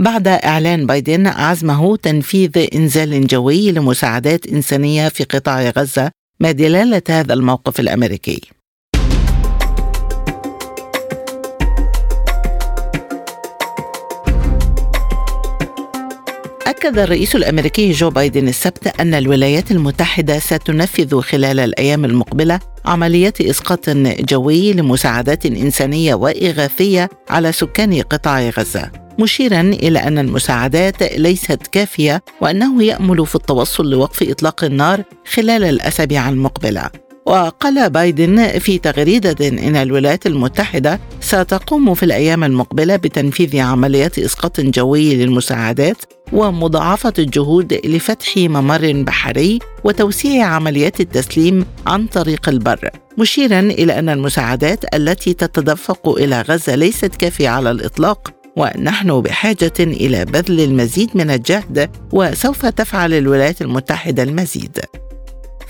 بعد إعلان بايدن عزمه تنفيذ إنزال جوي لمساعدات إنسانية في قطاع غزة ما دلاله هذا الموقف الأمريكي؟ أكد الرئيس الأمريكي جو بايدن السبت أن الولايات المتحدة ستنفذ خلال الأيام المقبلة عمليات إسقاط جوي لمساعدات إنسانية وإغاثية على سكان قطاع غزة مشيرا إلى أن المساعدات ليست كافية وأنه يأمل في التوصل لوقف إطلاق النار خلال الأسابيع المقبلة. وقال بايدن في تغريدة إن الولايات المتحدة ستقوم في الأيام المقبلة بتنفيذ عمليات إسقاط جوي للمساعدات ومضاعفة الجهود لفتح ممر بحري وتوسيع عمليات التسليم عن طريق البر مشيرا إلى أن المساعدات التي تتدفق إلى غزة ليست كافية على الإطلاق ونحن بحاجة إلى بذل المزيد من الجهد وسوف تفعل الولايات المتحدة المزيد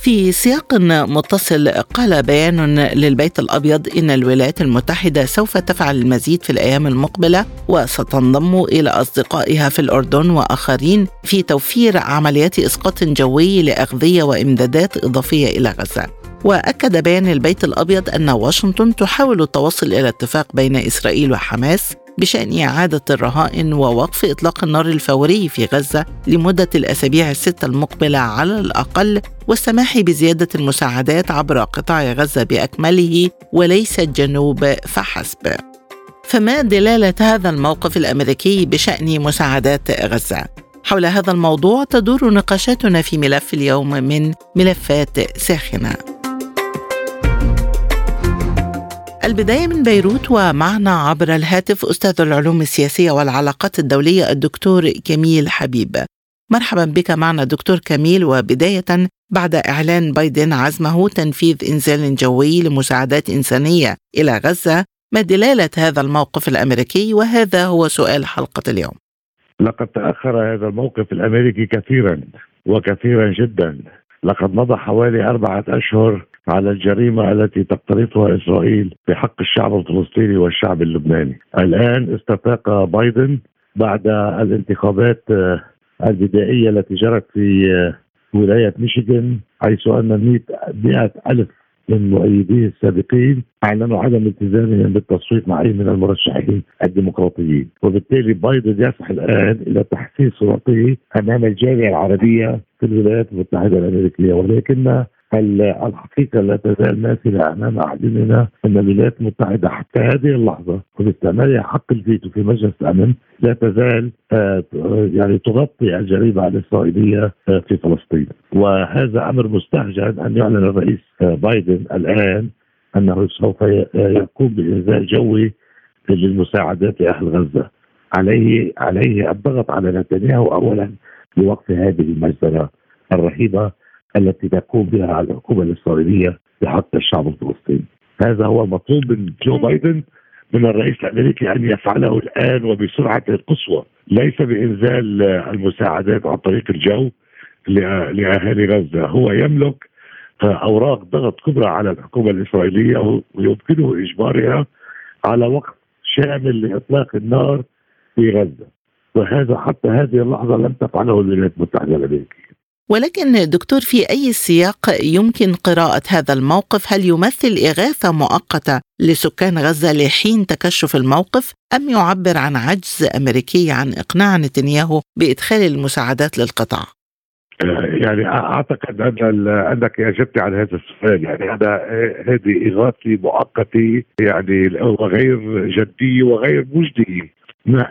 في سياق متصل قال بيان للبيت الأبيض إن الولايات المتحدة سوف تفعل المزيد في الأيام المقبلة وستنضم إلى أصدقائها في الأردن وآخرين في توفير عمليات إسقاط جوي لأغذية وإمدادات إضافية إلى غزة. وأكد بيان البيت الأبيض أن واشنطن تحاول التوصل إلى اتفاق بين إسرائيل وحماس بشأن إعادة الرهائن ووقف إطلاق النار الفوري في غزة لمدة الأسابيع الستة المقبلة على الأقل والسماح بزيادة المساعدات عبر قطاع غزة بأكمله وليس الجنوب فحسب. فما دلالة هذا الموقف الأمريكي بشأن مساعدات غزة؟ حول هذا الموضوع تدور نقاشاتنا في ملف اليوم من ملفات ساخنة البداية من بيروت ومعنا عبر الهاتف أستاذ العلوم السياسية والعلاقات الدولية الدكتور كميل حبيب. مرحبا بك معنا دكتور كميل وبداية بعد إعلان بايدن عزمه تنفيذ إنزال جوي لمساعدات إنسانية إلى غزة. ما دلالة هذا الموقف الأمريكي؟ وهذا هو سؤال حلقة اليوم. لقد تأخر هذا الموقف الأمريكي كثيرا وكثيرا جدا. لقد مضى حوالي أربعة أشهر على الجريمة التي تقترفها إسرائيل بحق الشعب الفلسطيني والشعب اللبناني. الآن استفاق بايدن بعد الانتخابات آه، البدائية التي جرت في آه، ولاية ميشيغان حيث أن 100 ألف من مؤيديه السابقين أعلنوا عدم التزامهم بالتصويت مع أي من المرشحين الديمقراطيين، وبالتالي بايدن يسعى الآن إلى تحسين صورته أمام الجاليه العربية في الولايات المتحدة الأمريكية. ولكن الحقيقة لا تزال ماثلة أمام أعيننا أن الولايات المتحدة حتى هذه اللحظة وباستعمالها حق الفيتو في مجلس الأمن لا تزال آه، يعني تغطي الجريمة الإسرائيلية آه، في فلسطين. وهذا أمر مستهجن أن يعلن الرئيس آه، بايدن الآن أنه سوف يقوم بإنزال جوي للمساعدات لأهل غزة. عليه عليه الضغط على نتنياهو أولا لوقف هذه المجزرة الرهيبة. التي تقوم بها الحكومة الإسرائيلية بحق الشعب الفلسطيني. هذا هو المطلوب من جو بايدن من الرئيس الأمريكي أن يفعله الآن وبسرعة قصوى ليس بإنزال المساعدات عن طريق الجو لأهالي غزة، هو يملك أوراق ضغط كبرى على الحكومة الإسرائيلية ويمكنه إجبارها على وقف شامل لإطلاق النار في غزة وهذا حتى هذه اللحظة لم تفعله الولايات المتحدة الأمريكية. ولكن دكتور في أي سياق يمكن قراءة هذا الموقف؟ هل يمثل إغاثة مؤقتة لسكان غزة لحين تكشف الموقف أم يعبر عن عجز أمريكي عن إقناع نتنياهو بإدخال المساعدات للقطاع؟ يعني أعتقد أن أنك أجبت على هذا السؤال. يعني هذا هذه إغاثة مؤقتة يعني وغير جديه وغير مجديه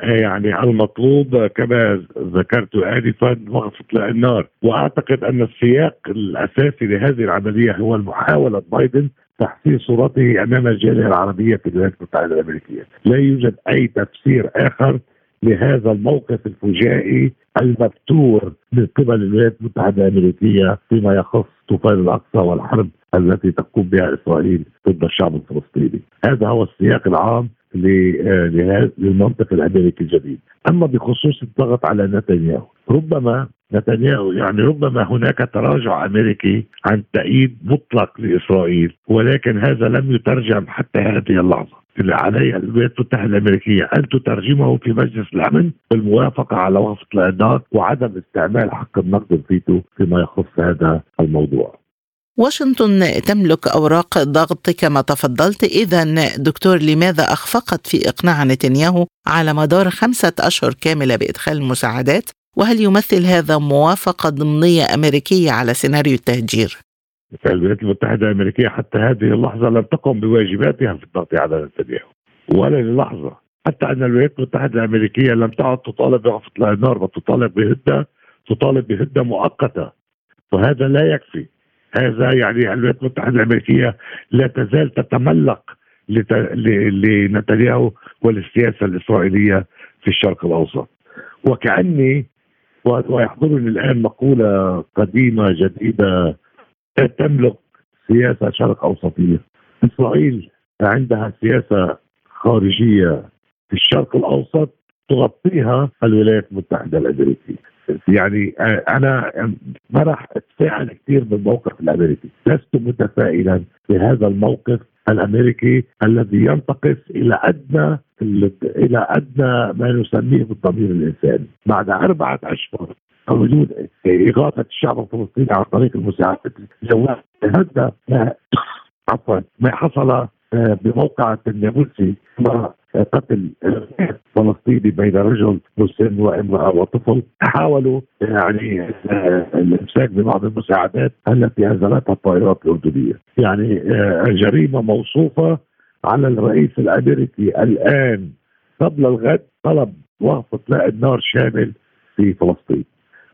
يعني المطلوب كما ذكرت انفا وقف اطلاق النار وأعتقد أن السياق الأساسي لهذه العملية هو محاوله بايدن تحسين صورته أمام الجالية العربية في الولايات المتحدة الأمريكية، لا يوجد أي تفسير آخر لهذا الموقف الفجائي المبتور من قبل الولايات المتحدة الأمريكية فيما يخص طوفان الأقصى والحرب التي تقوم بها إسرائيل ضد الشعب الفلسطيني. هذا هو السياق العام للمنطق الأمريكي الجديد، أما بخصوص الضغط على نتنياهو، ربما نتنياهو يعني ربما هناك تراجع أمريكي عن تأييد مطلق لإسرائيل ولكن هذا لم يترجم حتى هذه اللحظة اللي عليها الولايات المتحدة الأمريكية أن تترجمه في مجلس الأمن بالموافقة على وقف الانذار وعدم استعمال حق النقد الفيتو فيما يخص هذا الموضوع. واشنطن تملك أوراق ضغط كما تفضلت. اذا دكتور لماذا أخفقت في إقناع نتنياهو على مدار خمسة أشهر كاملة بإدخال المساعدات؟ وهل يمثل هذا موافقة ضمنية أمريكية على سيناريو التهجير؟ الولايات المتحدة الأمريكية حتى هذه اللحظة لم تقم بواجباتها في الضغط على نتنياهو. ولا للحظة حتى أن الولايات المتحدة الأمريكية لم تعد تطالب بوقف النار بل تطالب بهده تطالب بهده مؤقتة. وهذا لا يكفي. هذا يعني الولايات المتحدة الأمريكية لا تزال تتملق لنتنياهو وللسياسه الإسرائيلية في الشرق الأوسط. وكأني ويحضرني الآن مقولة قديمة جديدة تملك سياسة شرق أوسطية. إسرائيل عندها سياسة خارجية في الشرق الأوسط تغطيها الولايات المتحدة الأمريكية. يعني أنا ما راح اتفاعل كثير بالموقف الأمريكي، لست متفائلا بهذا الموقف الأمريكي الذي ينتقص إلى أدنى إلى أدنى ما نسميه بالضمير الإنساني، بعد أربعة أشهر وجود إغاثة الشعب الفلسطيني عن طريق المساعدات الجويه هذا ما عفوا ما حصل بموقع النابلسي قتل فلسطيني بين رجل مسن وامرأة وطفل. حاولوا يعني الامساك ببعض المساعدات التي انزلتها الطائرات الأردنية، يعني جريمة موصوفة على الرئيس الأمريكي الآن. قبل الغد طلب وقف إطلاق النار شامل في فلسطين.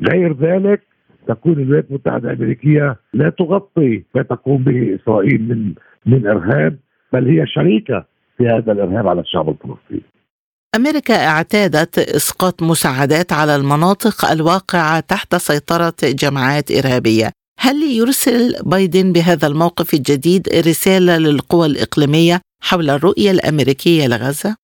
غير ذلك تكون الولايات المتحدة الأمريكية لا تغطي ما تقوم به إسرائيل من من إرهاب. بل هي شريكة في هذا الإرهاب على الشعب الفلسطيني. أمريكا اعتادت إسقاط مساعدات على المناطق الواقعة تحت سيطرة جماعات إرهابية، هل يرسل بايدن بهذا الموقف الجديد رسالة للقوى الإقليمية حول الرؤية الأمريكية لغزة؟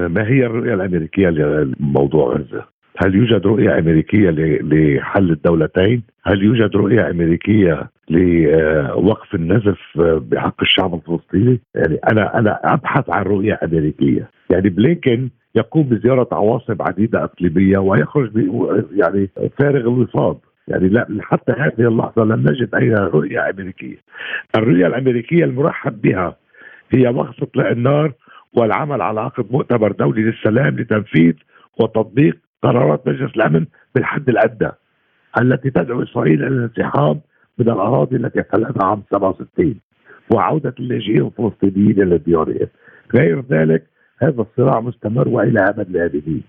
ما هي الرؤية الأمريكية لموضوع غزة؟ هل يوجد رؤية أمريكية لحل الدولتين؟ هل يوجد رؤية أمريكية لوقف النزف بحق الشعب الفلسطيني؟ يعني أنا أنا أبحث عن رؤية أمريكية، يعني بلينكن يقوم بزيارة عواصم عديدة إقليمية ويخرج يعني فارغ الوفاض يعني لا حتى هذه اللحظة لم نجد أي رؤية أمريكية الرؤية الأمريكية المرحب بها هي وقف اطلاق النار والعمل على عقد مؤتمر دولي للسلام لتنفيذ وتطبيق قرارات مجلس الأمن بالحد الأدنى التي تدعو إسرائيل إلى الانسحاب من الأراضي التي احتلتها عام 67 وعودة اللاجئين الفلسطينيين إلى ديارهم غير ذلك هذا الصراع مستمر وإلى أبد الابدين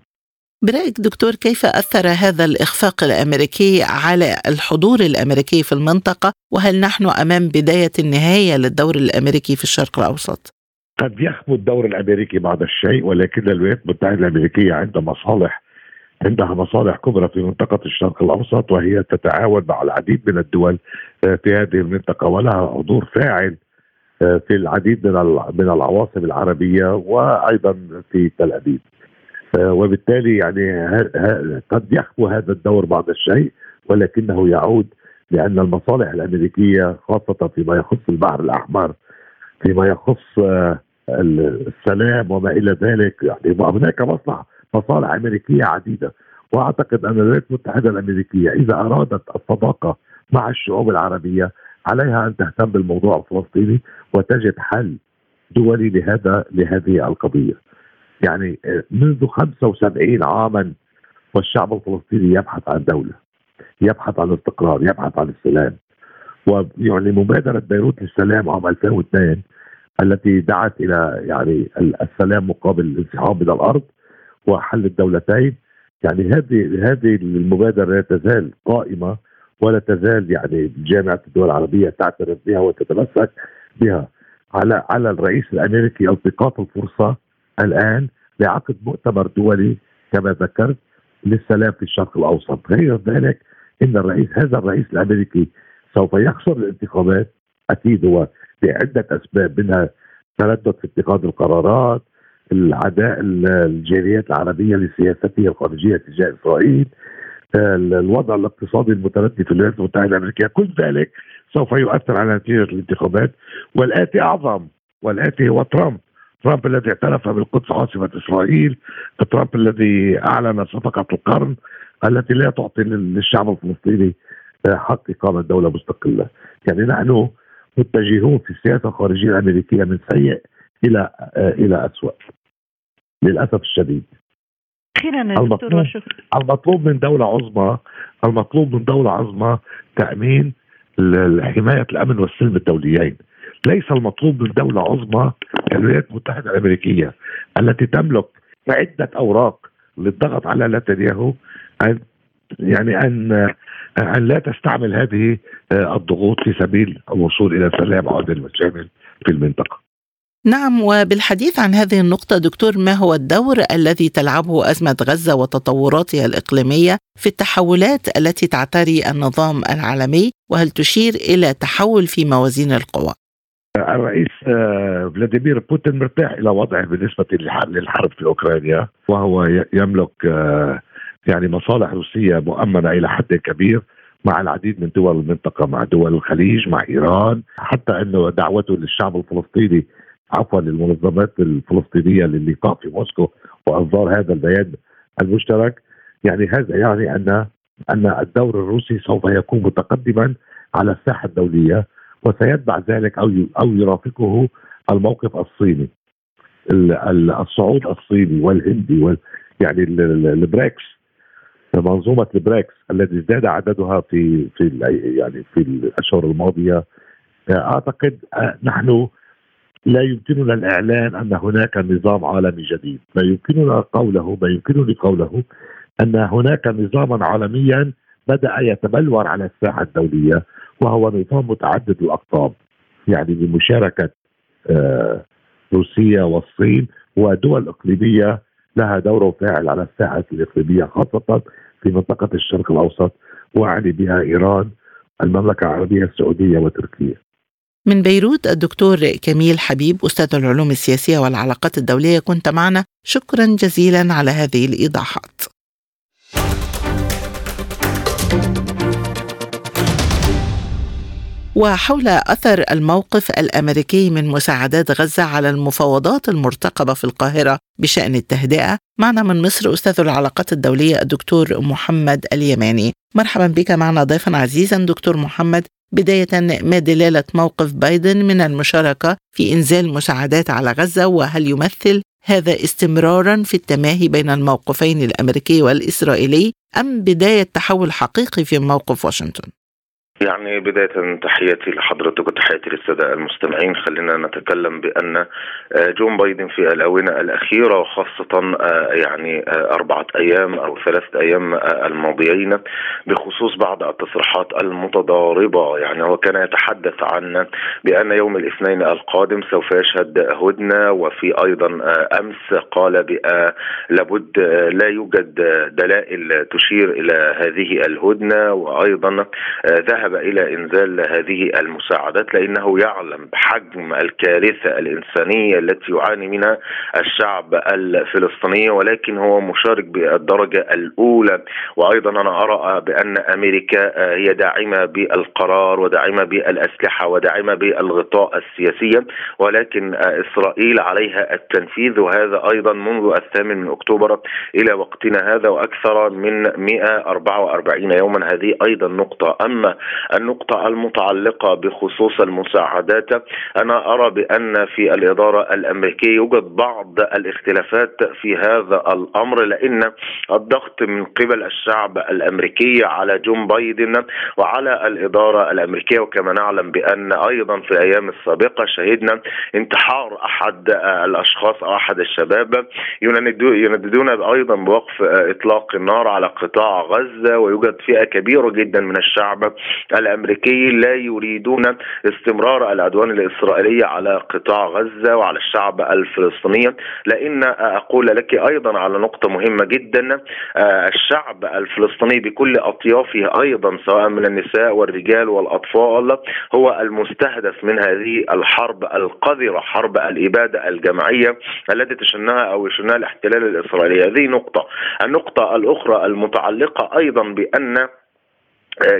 برأيك دكتور كيف أثر هذا الإخفاق الأمريكي على الحضور الأمريكي في المنطقة؟ وهل نحن أمام بداية النهاية للدور الأمريكي في الشرق الأوسط؟ قد يخفو الدور الأمريكي بعض الشيء ولكن الولايات المتحدة الأمريكية عندها مصالح عندها مصالح كبرى في منطقة الشرق الأوسط وهي تتعاون مع العديد من الدول آه، في هذه المنطقة ولها حضور فاعل آه، في العديد من من العواصم العربية وأيضا في تل أبيب. آه، وبالتالي يعني قد يخفو هذا الدور بعض الشيء ولكنه يعود لأن المصالح الأمريكية خاصة فيما يخص البحر الأحمر فيما يخص السلام وما إلى ذلك يعني هناك مصلحة مصالح أمريكية عديدة وأعتقد أن الولايات المتحدة الأمريكية إذا أرادت الصداقة مع الشعوب العربية عليها أن تهتم بالموضوع الفلسطيني وتجد حل دولي لهذا لهذه القضية. يعني منذ 75 عاما والشعب الفلسطيني يبحث عن دولة يبحث عن استقرار يبحث عن السلام ويعني مبادرة بيروت للسلام عام 2002 التي دعت إلى يعني السلام مقابل الانسحاب من الأرض وحل الدولتين. يعني هذه هذه المبادرة لا تزال قائمة ولا تزال يعني جامعة الدول العربية تعترف بها وتتمسك بها. على على الرئيس الأمريكي التقاط الفرصة الآن لعقد مؤتمر دولي كما ذكرت للسلام في الشرق الأوسط. غير ذلك إن الرئيس هذا الرئيس الأمريكي سوف يخسر الانتخابات أكيد هو لعده أسباب منها تردد في اتخاذ القرارات العداء الجاليات العربيه لسياسته الخارجية تجاه إسرائيل الوضع الاقتصادي المتردي في الولايات المتحدة الأمريكية. كل ذلك سوف يؤثر على نتيجة الانتخابات. والآتي أعظم والآتي هو ترامب. ترامب الذي اعترف بالقدس عاصمة إسرائيل. ترامب الذي أعلن صفقة القرن التي لا تعطي للشعب الفلسطيني حق إقامة دولة مستقلة. يعني نحن متجهون في السياسة الخارجية الأمريكية من سيء إلى إلى اسوء للأسف الشديد. أخيرا المطلوب, المطلوب من دولة عظمى المطلوب من دولة عظمى تأمين حماية الأمن والسلم الدوليين. ليس المطلوب من دولة عظمى كالولايات المتحدة الأمريكية التي تملك عدة أوراق للضغط على نتنياهو ان يعني ان أن لا تستعمل هذه الضغوط في سبيل الوصول إلى سلام عادل وشامل في المنطقة. نعم وبالحديث عن هذه النقطة دكتور ما هو الدور الذي تلعبه أزمة غزة وتطوراتها الإقليمية في التحولات التي تعتري النظام العالمي وهل تشير إلى تحول في موازين القوى؟ الرئيس آه، فلاديمير بوتين مرتاح إلى وضعه بالنسبة للحرب في أوكرانيا وهو يملك آه، يعني مصالح روسية مؤمنة إلى حد كبير مع العديد من دول المنطقة مع دول الخليج مع إيران حتى أنه دعوته للشعب الفلسطيني عفوا للمنظمات الفلسطينية للقاء في موسكو وأصدار هذا البيان المشترك. يعني هذا يعني أن أن الدور الروسي سوف يكون متقدما على الساحة الدولية وسيتبع ذلك أو أو يرافقه الموقف الصيني. الصعود الصيني والهندي وال يعني البريكس منظومة البريكس الذي ازداد عددها في في يعني في الأشهر الماضية. أعتقد نحن لا يمكننا الإعلان أن هناك نظام عالمي جديد، ما يمكننا قوله ما يمكنني قوله أن هناك نظاما عالميا بدأ يتبلور على الساحة الدولية وهو نظام متعدد الأقطاب يعني بمشاركة آه، روسيا والصين ودول إقليمية لها دور فاعل على الساحة الإقليمية خاصة في منطقة الشرق الأوسط واعني بها إيران المملكة العربية السعودية وتركيا. من بيروت الدكتور كميل حبيب أستاذ العلوم السياسية والعلاقات الدولية كنت معنا. شكرا جزيلا على هذه الإيضاحات. وحول أثر الموقف الأمريكي من مساعدات غزة على المفاوضات المرتقبة في القاهرة بشأن التهدئة معنا من مصر أستاذ العلاقات الدولية الدكتور محمد اليماني. مرحبا بك معنا ضيفا عزيزا دكتور محمد. بداية ما دلالة موقف بايدن من المشاركة في إنزال مساعدات على غزة وهل يمثل هذا استمرارا في التماهي بين الموقفين الأمريكي والإسرائيلي أم بداية تحول حقيقي في موقف واشنطن؟ يعني بداية تحياتي لحضرتك وتحياتي للسادة المستمعين. خلينا نتكلم بأن آه، جون بايدن في الآونة الأخيرة وخاصة آه، يعني آه، أربعة أيام أو ثلاثة أيام الماضيين بخصوص بعض التصريحات المتضاربة. يعني هو كان يتحدث عن بأن يوم الاثنين القادم سوف يشهد هدنة وفي أيضا أمس قال لابد لا يوجد دلائل تشير إلى هذه الهدنة. وأيضا ذهب ذهب إلى إنزال هذه المساعدات لأنه يعلم بحجم الكارثة الإنسانية التي يعاني منها الشعب الفلسطيني ولكن هو مشارك بالدرجة الأولى. وأيضا أنا أرى بأن أمريكا هي داعمة بالقرار وداعمة بالأسلحة وداعمة بالغطاء السياسي ولكن إسرائيل عليها التنفيذ وهذا أيضا منذ الثامن من أكتوبر إلى وقتنا هذا وأكثر من 144 يوما. هذه أيضا نقطة. أما النقطة المتعلقة بخصوص المساعدات. أنا أرى بأن في الإدارة الأمريكية يوجد بعض الاختلافات في هذا الأمر لأن الضغط من قبل الشعب الأمريكي على جون بايدن وعلى الإدارة الأمريكية. وكما نعلم بأن أيضا في الأيام السابقة شهدنا انتحار أحد الأشخاص أو أحد الشباب. ينددون أيضا بوقف إطلاق النار على قطاع غزة ويوجد فئة كبيرة جدا من الشعب الأمريكي لا يريدون استمرار العدوان الإسرائيلي على قطاع غزة وعلى الشعب الفلسطيني. لإن أقول لك أيضا على نقطة مهمة جدا. الشعب الفلسطيني بكل أطيافه أيضا سواء من النساء والرجال والأطفال هو المستهدف من هذه الحرب القذرة حرب الإبادة الجماعية التي تشنها أو يشنها الاحتلال الإسرائيلي. هذه نقطة. النقطة الأخرى المتعلقة أيضا بأن آه،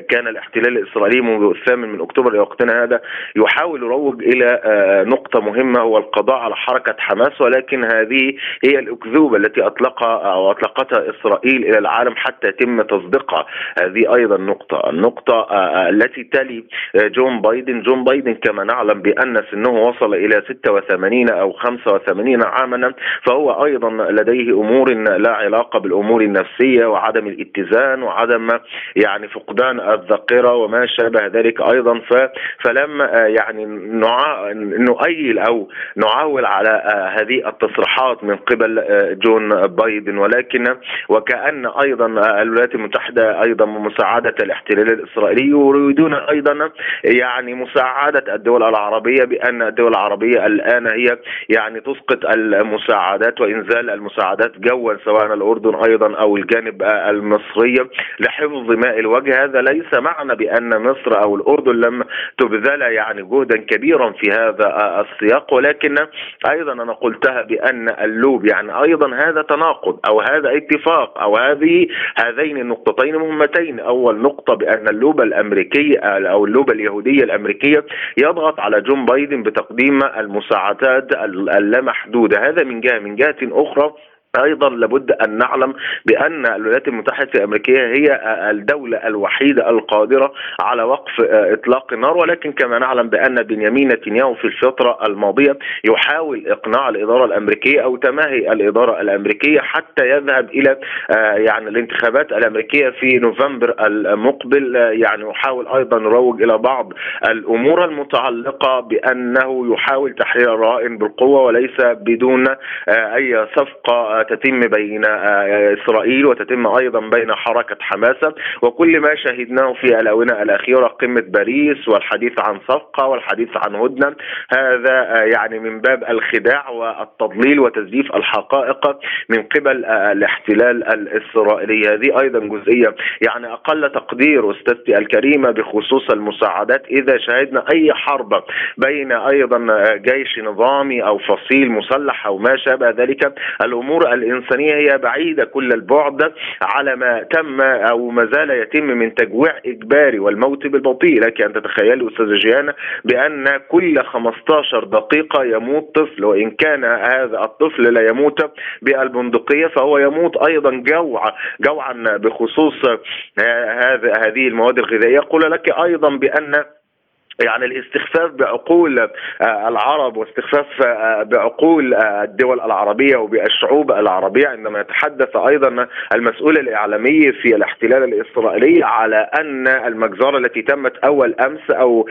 كان الاحتلال الإسرائيلي منذ الثامن من أكتوبر إلى وقتنا هذا يحاول يروج إلى آه، نقطة مهمة هو القضاء على حركة حماس ولكن هذه هي الأكذوبة التي اطلقها أو أطلقتها إسرائيل إلى العالم حتى يتم تصديقها هذه أيضا نقطة. النقطة آه، التي تلي جون بايدن. جون بايدن كما نعلم بأن سنه وصل إلى 86 أو 85 عاما فهو أيضا لديه أمور لا علاقة بالأمور النفسية وعدم الاتزان وعدم يعني فقدان فقدان الذاكرة وما شابه ذلك أيضا ف فلم آه، يعني. نؤيل أو نعول على آه، هذه التصريحات من قبل آه، جون بايدن ولكن وكأن أيضا الولايات المتحدة أيضا مساعدة الاحتلال الإسرائيلي يريدون أيضا يعني مساعدة الدول العربية بأن الدول العربية الآن هي يعني تسقط المساعدات وإنزال المساعدات جوا سواء الأردن أيضا أو الجانب المصري لحفظ ماء الوجه هذا ليس معنى بأن مصر أو الأردن لم تبذل يعني جهدا كبيرا في هذا السياق ولكن أيضا أنا قلتها بأن اللوب يعني أيضا هذا تناقض أو هذا اتفاق أو هذه هذين النقطتين مهمتين. أول نقطة بأن اللوبه الامريكيه أو اللوبه اليهوديه الامريكيه يضغط على جون بايدن بتقديم المساعدات اللامحدودة. هذا من جهة من جهة أخرى أيضا لابد أن نعلم بأن الولايات المتحدة الأمريكية هي الدولة الوحيدة القادرة على وقف إطلاق النار ولكن كما نعلم بأن بنيامين نتنياهو في الفترة الماضية يحاول إقناع الإدارة الأمريكية أو تماهي الإدارة الأمريكية حتى يذهب إلى يعني الانتخابات الأمريكية في نوفمبر المقبل يعني يحاول أيضا يروج إلى بعض الأمور المتعلقة بأنه يحاول تحرير الرهائن بالقوة وليس بدون أي صفقة تتم بين آه، إسرائيل وتتم أيضا بين حركة حماس وكل ما شهدناه في الآونة الأخيرة قمة باريس والحديث عن صفقة والحديث عن هدنة. هذا آه، يعني من باب الخداع والتضليل وتزييف الحقائق من قبل آه، الاحتلال الإسرائيلي. هذه أيضا جزئية. يعني أقل تقدير أستاذتي الكريمة بخصوص المساعدات إذا شهدنا أي حرب بين أيضا جيش نظامي أو فصيل مسلح أو ما شابه ذلك. الأمور الإنسانية هي بعيدة كل البعد على ما تم أو ما زال يتم من تجويع إجباري والموت بالبطيء لك أن تتخيلي أستاذ جيانا بأن كل 15 دقيقة يموت طفل وإن كان هذا الطفل لا يموت بالبندقية فهو يموت أيضا جوعا جوعا بخصوص هذه المواد الغذائية. يقول لك أيضا بأن يعني الاستخفاف بعقول آه، العرب واستخفاف آه، بعقول آه، الدول العربية وبالشعوب العربية عندما يتحدث أيضا المسؤول الإعلامي في الاحتلال الإسرائيلي على أن المجزرة التي تمت أول أمس أو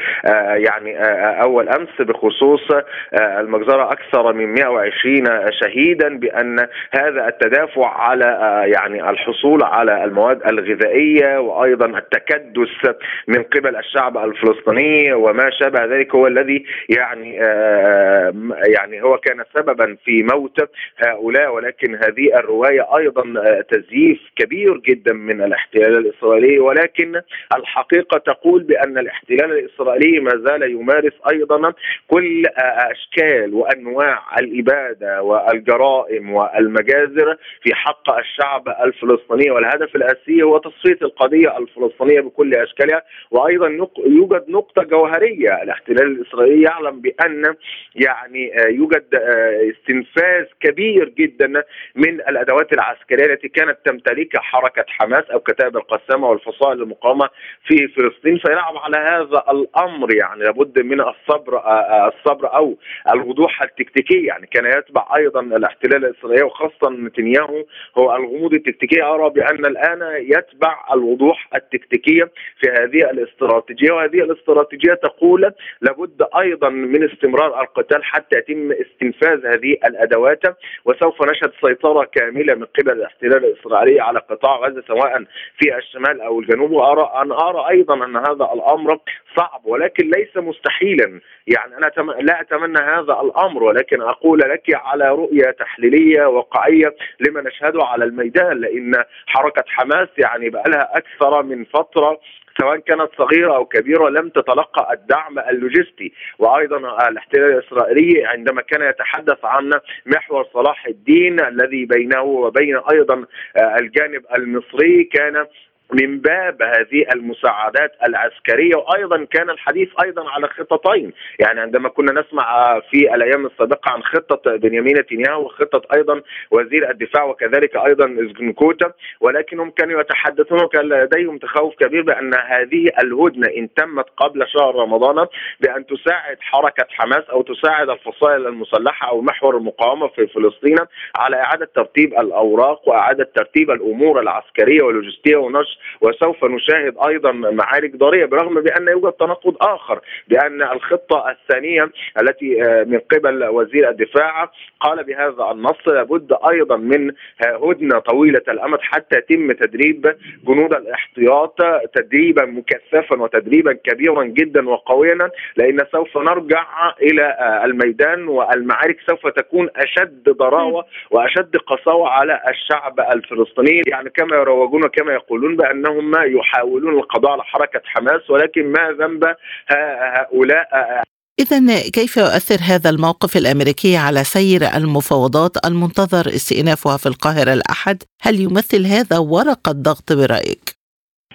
يعني أول أمس بخصوص المجزرة أكثر من 120 شهيدا بأن هذا التدافع على يعني الحصول على المواد الغذائية وأيضا التكدس من قبل الشعب الفلسطيني وما شابه ذلك هو الذي يعني آه، يعني هو كان سببا في موت هؤلاء ولكن هذه الرواية أيضا آه، تزييف كبير جدا من الاحتلال الإسرائيلي ولكن الحقيقة تقول بأن الاحتلال الإسرائيلي ما زال يمارس أيضا كل آه، أشكال وأنواع الإبادة والجرائم والمجازر في حق الشعب الفلسطيني والهدف الأساسي هو تصفية القضية الفلسطينية بكل أشكالها وأيضا يوجد نقطة جوهريه الاحتلال الإسرائيلي يعلم بأن يعني آه، يوجد آه، استنفاذ كبير جدا من الأدوات العسكرية التي كانت تمتلكها حركة حماس أو كتائب القسامة والفصائل المقاومة في فلسطين. فيلعب على هذا الأمر يعني لابد من الصبر آه، الصبر أو الوضوح التكتيكي. يعني كان يتبع أيضا الاحتلال الإسرائيلي وخاصة نتنياهو هو الغموض التكتيكي. أرى بأن الآن يتبع الوضوح التكتيكي في هذه الاستراتيجية وهذه الاستراتيجية تقول لابد أيضا من استمرار القتال حتى يتم استنفاذ هذه الأدوات وسوف نشهد سيطرة كاملة من قبل الاحتلال الإسرائيلي على قطاع غزة سواء في الشمال أو الجنوب. وأرى أن أرى أيضا أن هذا الأمر صعب ولكن ليس مستحيلا. يعني أنا لا أتمنى هذا الأمر ولكن أقول لك على رؤية تحليلية واقعية لما نشهده على الميدان لأن حركة حماس يعني بقى لها أكثر من فترة سواء كانت صغيرة أو كبيرة لم تتلقى الدعم اللوجستي. وأيضا الاحتلال الإسرائيلي عندما كان يتحدث عن محور صلاح الدين الذي بينه وبين أيضا الجانب المصري كان من باب هذه المساعدات العسكرية. وأيضا كان الحديث أيضا على خطتين يعني عندما كنا نسمع في الأيام السابقة عن خطة بنيامين نتنياهو وخطة أيضا وزير الدفاع وكذلك أيضا ازجنكوتا ولكنهم كانوا يتحدثون وكان لديهم تخوف كبير بأن هذه الهدنة إن تمت قبل شهر رمضان بأن تساعد حركة حماس أو تساعد الفصائل المسلحة أو محور المقاومة في فلسطين على إعادة ترتيب الأوراق وإعادة ترتيب الأمور العسكرية واللوجستية ونشر وسوف نشاهد أيضا معارك ضاريه برغم بأن يوجد تناقض آخر بأن الخطة الثانية التي آه، من قبل وزير الدفاع قال بهذا النص لابد أيضا من هدنة طويلة الأمد حتى يتم تدريب جنود الاحتياط تدريبا مكثفا وتدريبا كبيرا جدا وقويا لأن سوف نرجع إلى آه، الميدان والمعارك سوف تكون أشد ضراوة وأشد قساوة على الشعب الفلسطيني. يعني كما يروجون كما يقولون بأنهم يحاولون القضاء على حركة حماس ولكن ما ذنب هؤلاء إذا كيف يؤثر هذا الموقف الأمريكي على سير المفاوضات المنتظر استئنافها في القاهرة الأحد؟ هل يمثل هذا ورقة ضغط برأيك؟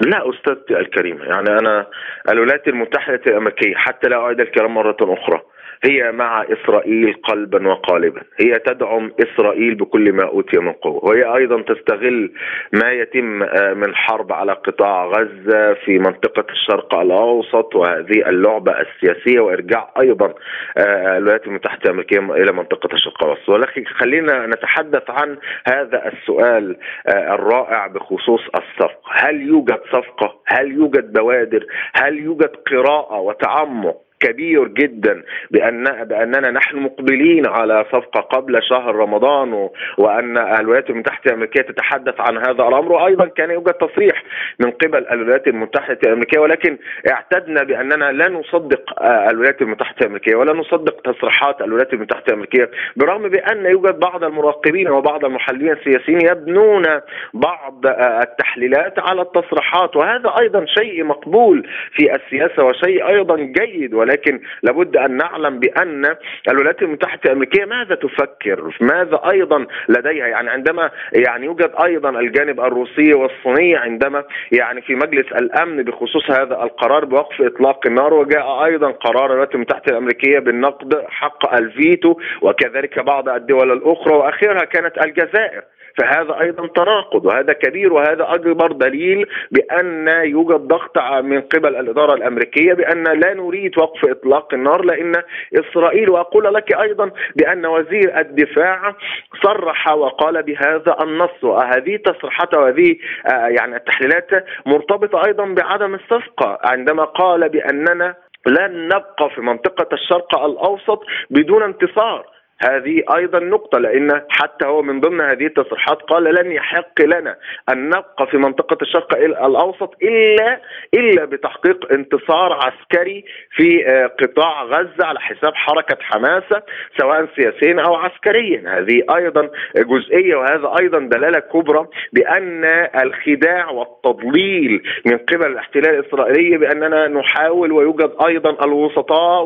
لا أستاذتي الكريمة يعني أنا الولايات المتحدة الأمريكية حتى لا أعيد الكلام مرة أخرى هي مع إسرائيل قلبا وقالبا. هي تدعم إسرائيل بكل ما أوتي من قوة. وهي أيضا تستغل ما يتم آه، من حرب على قطاع غزة في منطقة الشرق الأوسط وهذه اللعبة السياسية وإرجاع أيضا آه، الولايات المتحدة الأمريكية إلى منطقة الشرق الأوسط. ولكن خلينا نتحدث عن هذا السؤال آه، الرائع بخصوص الصفقة. هل يوجد صفقة؟ هل يوجد بوادر؟ هل يوجد قراءة وتعمق؟ كبير جدا بان بأننا نحن مقبلين على صفقة قبل شهر رمضان وأن الولايات المتحدة الأمريكية تتحدث عن هذا الأمر. وأيضا كان يوجد تصريح من قبل الولايات المتحدة الأمريكية ولكن اعتدنا بأننا لا نصدق الولايات المتحدة الأمريكية ولا نصدق تصريحات الولايات المتحدة الأمريكية برغم بأن يوجد بعض المراقبين وبعض المحللين السياسيين يبنون بعض التحليلات على التصريحات. وهذا أيضا شيء مقبول في السياسة وشيء أيضا جيد. ولكن لابد أن نعلم بأن الولايات المتحدة الأمريكية ماذا تفكر؟ ماذا أيضا لديها؟ يعني عندما يعني يوجد أيضا الجانب الروسي والصيني عندما يعني في مجلس الأمن بخصوص هذا القرار بوقف إطلاق النار وجاء أيضا قرار الولايات المتحدة الأمريكية بالنقد حق الفيتو وكذلك بعض الدول الأخرى واخرها كانت الجزائر فهذا أيضا تناقض وهذا كبير وهذا أكبر دليل بأن يوجد ضغط من قبل الإدارة الأمريكية بأن لا نريد وقف إطلاق النار لأن إسرائيل وأقول لك أيضا بأن وزير الدفاع صرح وقال بهذا النص وهذه تصريحات وهذه آه، يعني التحليلات مرتبطة أيضا بعدم الصفقة عندما قال بأننا لن نبقى في منطقة الشرق الأوسط بدون انتصار. هذه أيضا نقطة لأن حتى هو من ضمن هذه التصريحات قال لن يحق لنا أن نبقى في منطقة الشرق الأوسط إلا إلا بتحقيق انتصار عسكري في آه، قطاع غزة على حساب حركة حماس سواء سياسيا أو عسكريا. هذه أيضا جزئية وهذا أيضا دلالة كبرى بأن الخداع والتضليل من قبل الاحتلال الإسرائيلي بأننا نحاول ويوجد أيضا الوسطاء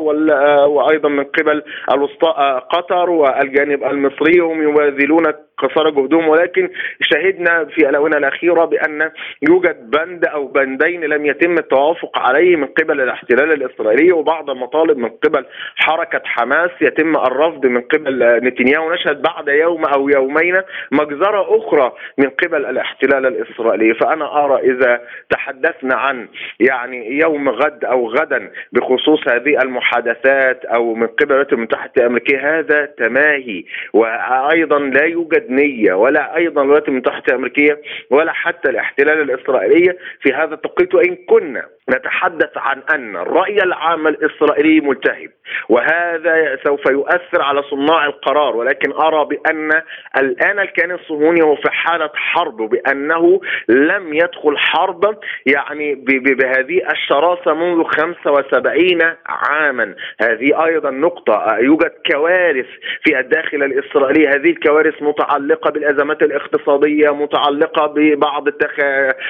وأيضا من قبل الوسطاء آه، قطر القطر والجانب المصري هم يبذلون قصارى جهدهم ولكن شهدنا في الاونه الأخيرة بأن يوجد بند أو بندين لم يتم التوافق عليه من قبل الاحتلال الإسرائيلي وبعض المطالب من قبل حركة حماس يتم الرفض من قبل نتنياهو. نشهد بعد يوم أو يومين مجزرة أخرى من قبل الاحتلال الإسرائيلي. فأنا أرى إذا تحدثنا عن يعني يوم غد أو غدا بخصوص هذه المحادثات أو من قبل الولايات المتحدة الأمريكية هذا تماهي وأيضا لا يوجد يوجد نيه ولا أيضا الولايات المتحدة الأمريكية ولا حتى الاحتلال الإسرائيلي في هذا التوقيت. وإن كنا نتحدث عن أن الرأي العام الإسرائيلي ملتهب وهذا سوف يؤثر على صناع القرار. ولكن أرى بأن الآن الكيان الصهيوني هو في حالة حرب بأنه لم يدخل حربا يعني بهذه الشراسة منذ 75 عاما. هذه أيضا نقطة يوجد كوارث في الداخل الإسرائيلي. هذه الكوارث متعلقة بالأزمات الاقتصادية متعلقة ببعض التخ...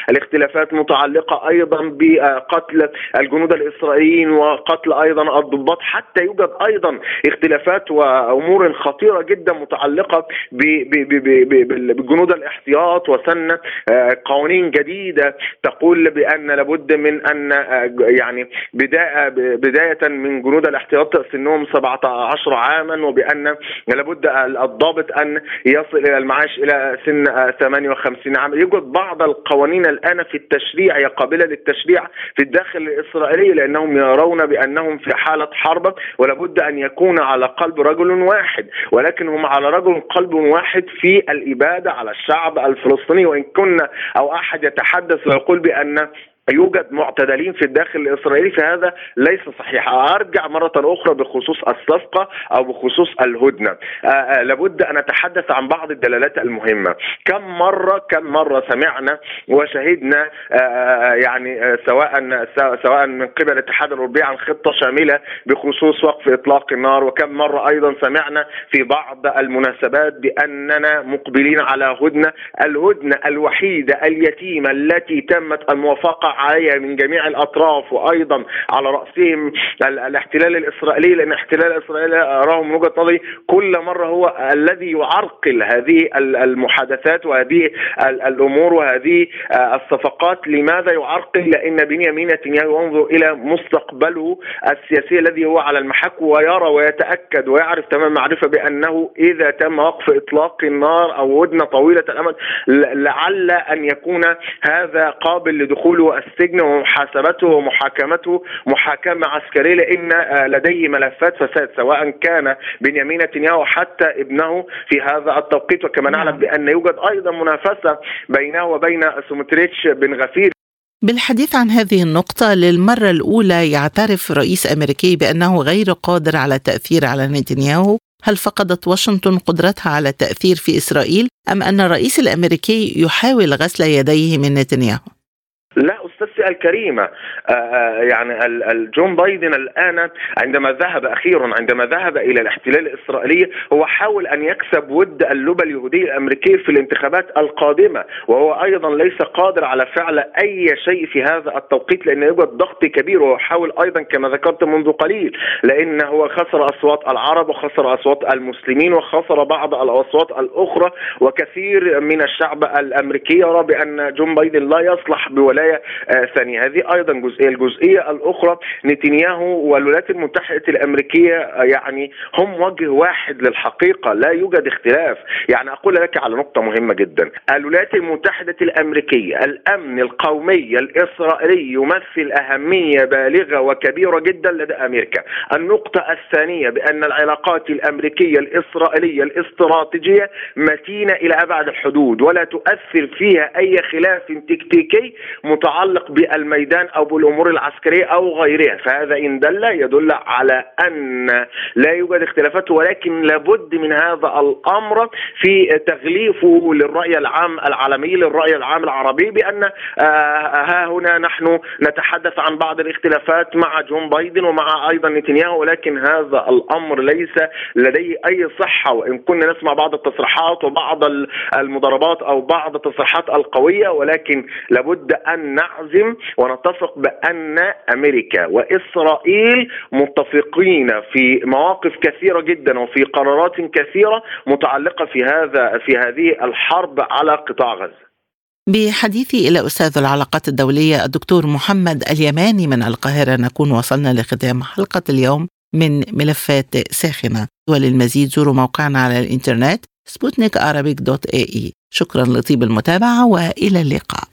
الاختلافات متعلقة أيضا بقتل الجنود الإسرائيليين وقتل أيضا الضباط. حتى يوجد أيضا اختلافات وأمور خطيرة جدا متعلقة بجنود الاحتياط. وسن آه، قوانين جديدة تقول بأن لابد من أن آه، يعني بدايه بداية من جنود الاحتياط سنهم 17 عاما وبأن لابد الضابط أن يصل إلى المعاش إلى سن 58 عام. يوجد بعض القوانين الآن في التشريع هي قابلة للتشريع في الداخل الإسرائيلي لأنهم يرون بأنهم في حالة حرب ولابد أن يكون على قلب رجل واحد ولكن هم على رجل قلب واحد في الإبادة على الشعب الفلسطيني. وإن كنا أو أحد يتحدث ويقول بأن يوجد معتدلين في الداخل الإسرائيلي فهذا ليس صحيح. أرجع مرة أخرى بخصوص الصفقة أو بخصوص الهدنة. آآ آآ لابد أن نتحدث عن بعض الدلالات المهمة. كم مرة كم مرة سمعنا وشهدنا يعني سواء سواء من قبل الاتحاد الأوروبي عن خطة شاملة بخصوص وقف إطلاق النار وكم مرة أيضا سمعنا في بعض المناسبات بأننا مقبلين على هدنة الهدنة الوحيدة اليتيمة التي تمت الموافقة عليها من جميع الأطراف وأيضا على رأسهم الاحتلال الإسرائيلي لأن الاحتلال الاسرائيلي أراهم من وجهة نظري كل مرة هو الذي يعرقل هذه المحادثات وهذه الأمور وهذه الصفقات. لماذا يعرقل؟ لأن بنيامين نتنياهو ينظر إلى مستقبله السياسي الذي هو على المحك ويرى ويتأكد ويعرف تمام معرفة بأنه إذا تم وقف إطلاق النار أو هدنه طويلة الأمد لعل أن يكون هذا قابل لدخوله السجن ومحاسبته ومحاكمته محاكمة عسكرية لأن آه، لديه ملفات فساد سواء كان بنيامين نتنياهو حتى ابنه في هذا التوقيت وكما نعلم نعم. بأن يوجد أيضا منافسة بينه وبين سومتريتش بن غفير بالحديث عن هذه النقطة للمرة الأولى يعترف رئيس أمريكي بأنه غير قادر على التأثير على نتنياهو هل فقدت واشنطن قدرتها على التأثير في إسرائيل أم أن الرئيس الأمريكي يحاول غسل يديه من نتنياهو؟ لا the الكريمه آه، آه، يعني الجون بايدن الآن عندما ذهب أخيرا عندما ذهب إلى الاحتلال الإسرائيلي هو حاول أن يكسب ود اللبه اليهوديه الامريكيه في الانتخابات القادمة وهو أيضا ليس قادر على فعل أي شيء في هذا التوقيت لأن يوجد ضغط كبير وهو حاول أيضا كما ذكرت منذ قليل لأن هو خسر أصوات العرب وخسر أصوات المسلمين وخسر بعض الأصوات الأخرى وكثير من الشعب الأمريكي يرى بأن جون بايدن لا يصلح بولاية ثانية هذه أيضا جزئية. الجزئية الأخرى نتنياهو والولايات المتحدة الأمريكية آه، يعني هم وجه واحد للحقيقة. لا يوجد اختلاف. يعني أقول لك على نقطة مهمة جدا. الولايات المتحدة الأمريكية الأمن القومي الإسرائيلي يمثل أهمية بالغة وكبيرة جدا لدى أمريكا. النقطة الثانية بأن العلاقات الأمريكية الإسرائيلية الاستراتيجية متينة إلى أبعد الحدود ولا تؤثر فيها أي خلاف تكتيكي متعلق بالميدان أو بالأمور العسكرية أو غيرها. فهذا إن دل يدل على أن لا يوجد اختلافات ولكن لابد من هذا الأمر في تغليفه للرأي العام العالمي للرأي العام العربي بأن آه، ها هنا نحن نتحدث عن بعض الاختلافات مع جون بايدن ومع أيضا نتنياهو ولكن هذا الأمر ليس لديه أي صحة. وإن كنا نسمع بعض التصريحات وبعض المضاربات أو بعض التصريحات القوية ولكن لابد أن نعزم ونتفق بأن أمريكا وإسرائيل متفقين في مواقف كثيرة جدا وفي قرارات كثيرة متعلقة في هذا في هذه الحرب على قطاع غزة. بحديثي إلى أستاذ العلاقات الدولية الدكتور محمد اليماني من القاهرة نكون وصلنا لختام حلقة اليوم من ملفات ساخنة. وللمزيد زوروا موقعنا على الإنترنت سبوتنيك dot ae شكرا لطيب المتابعة وإلى اللقاء.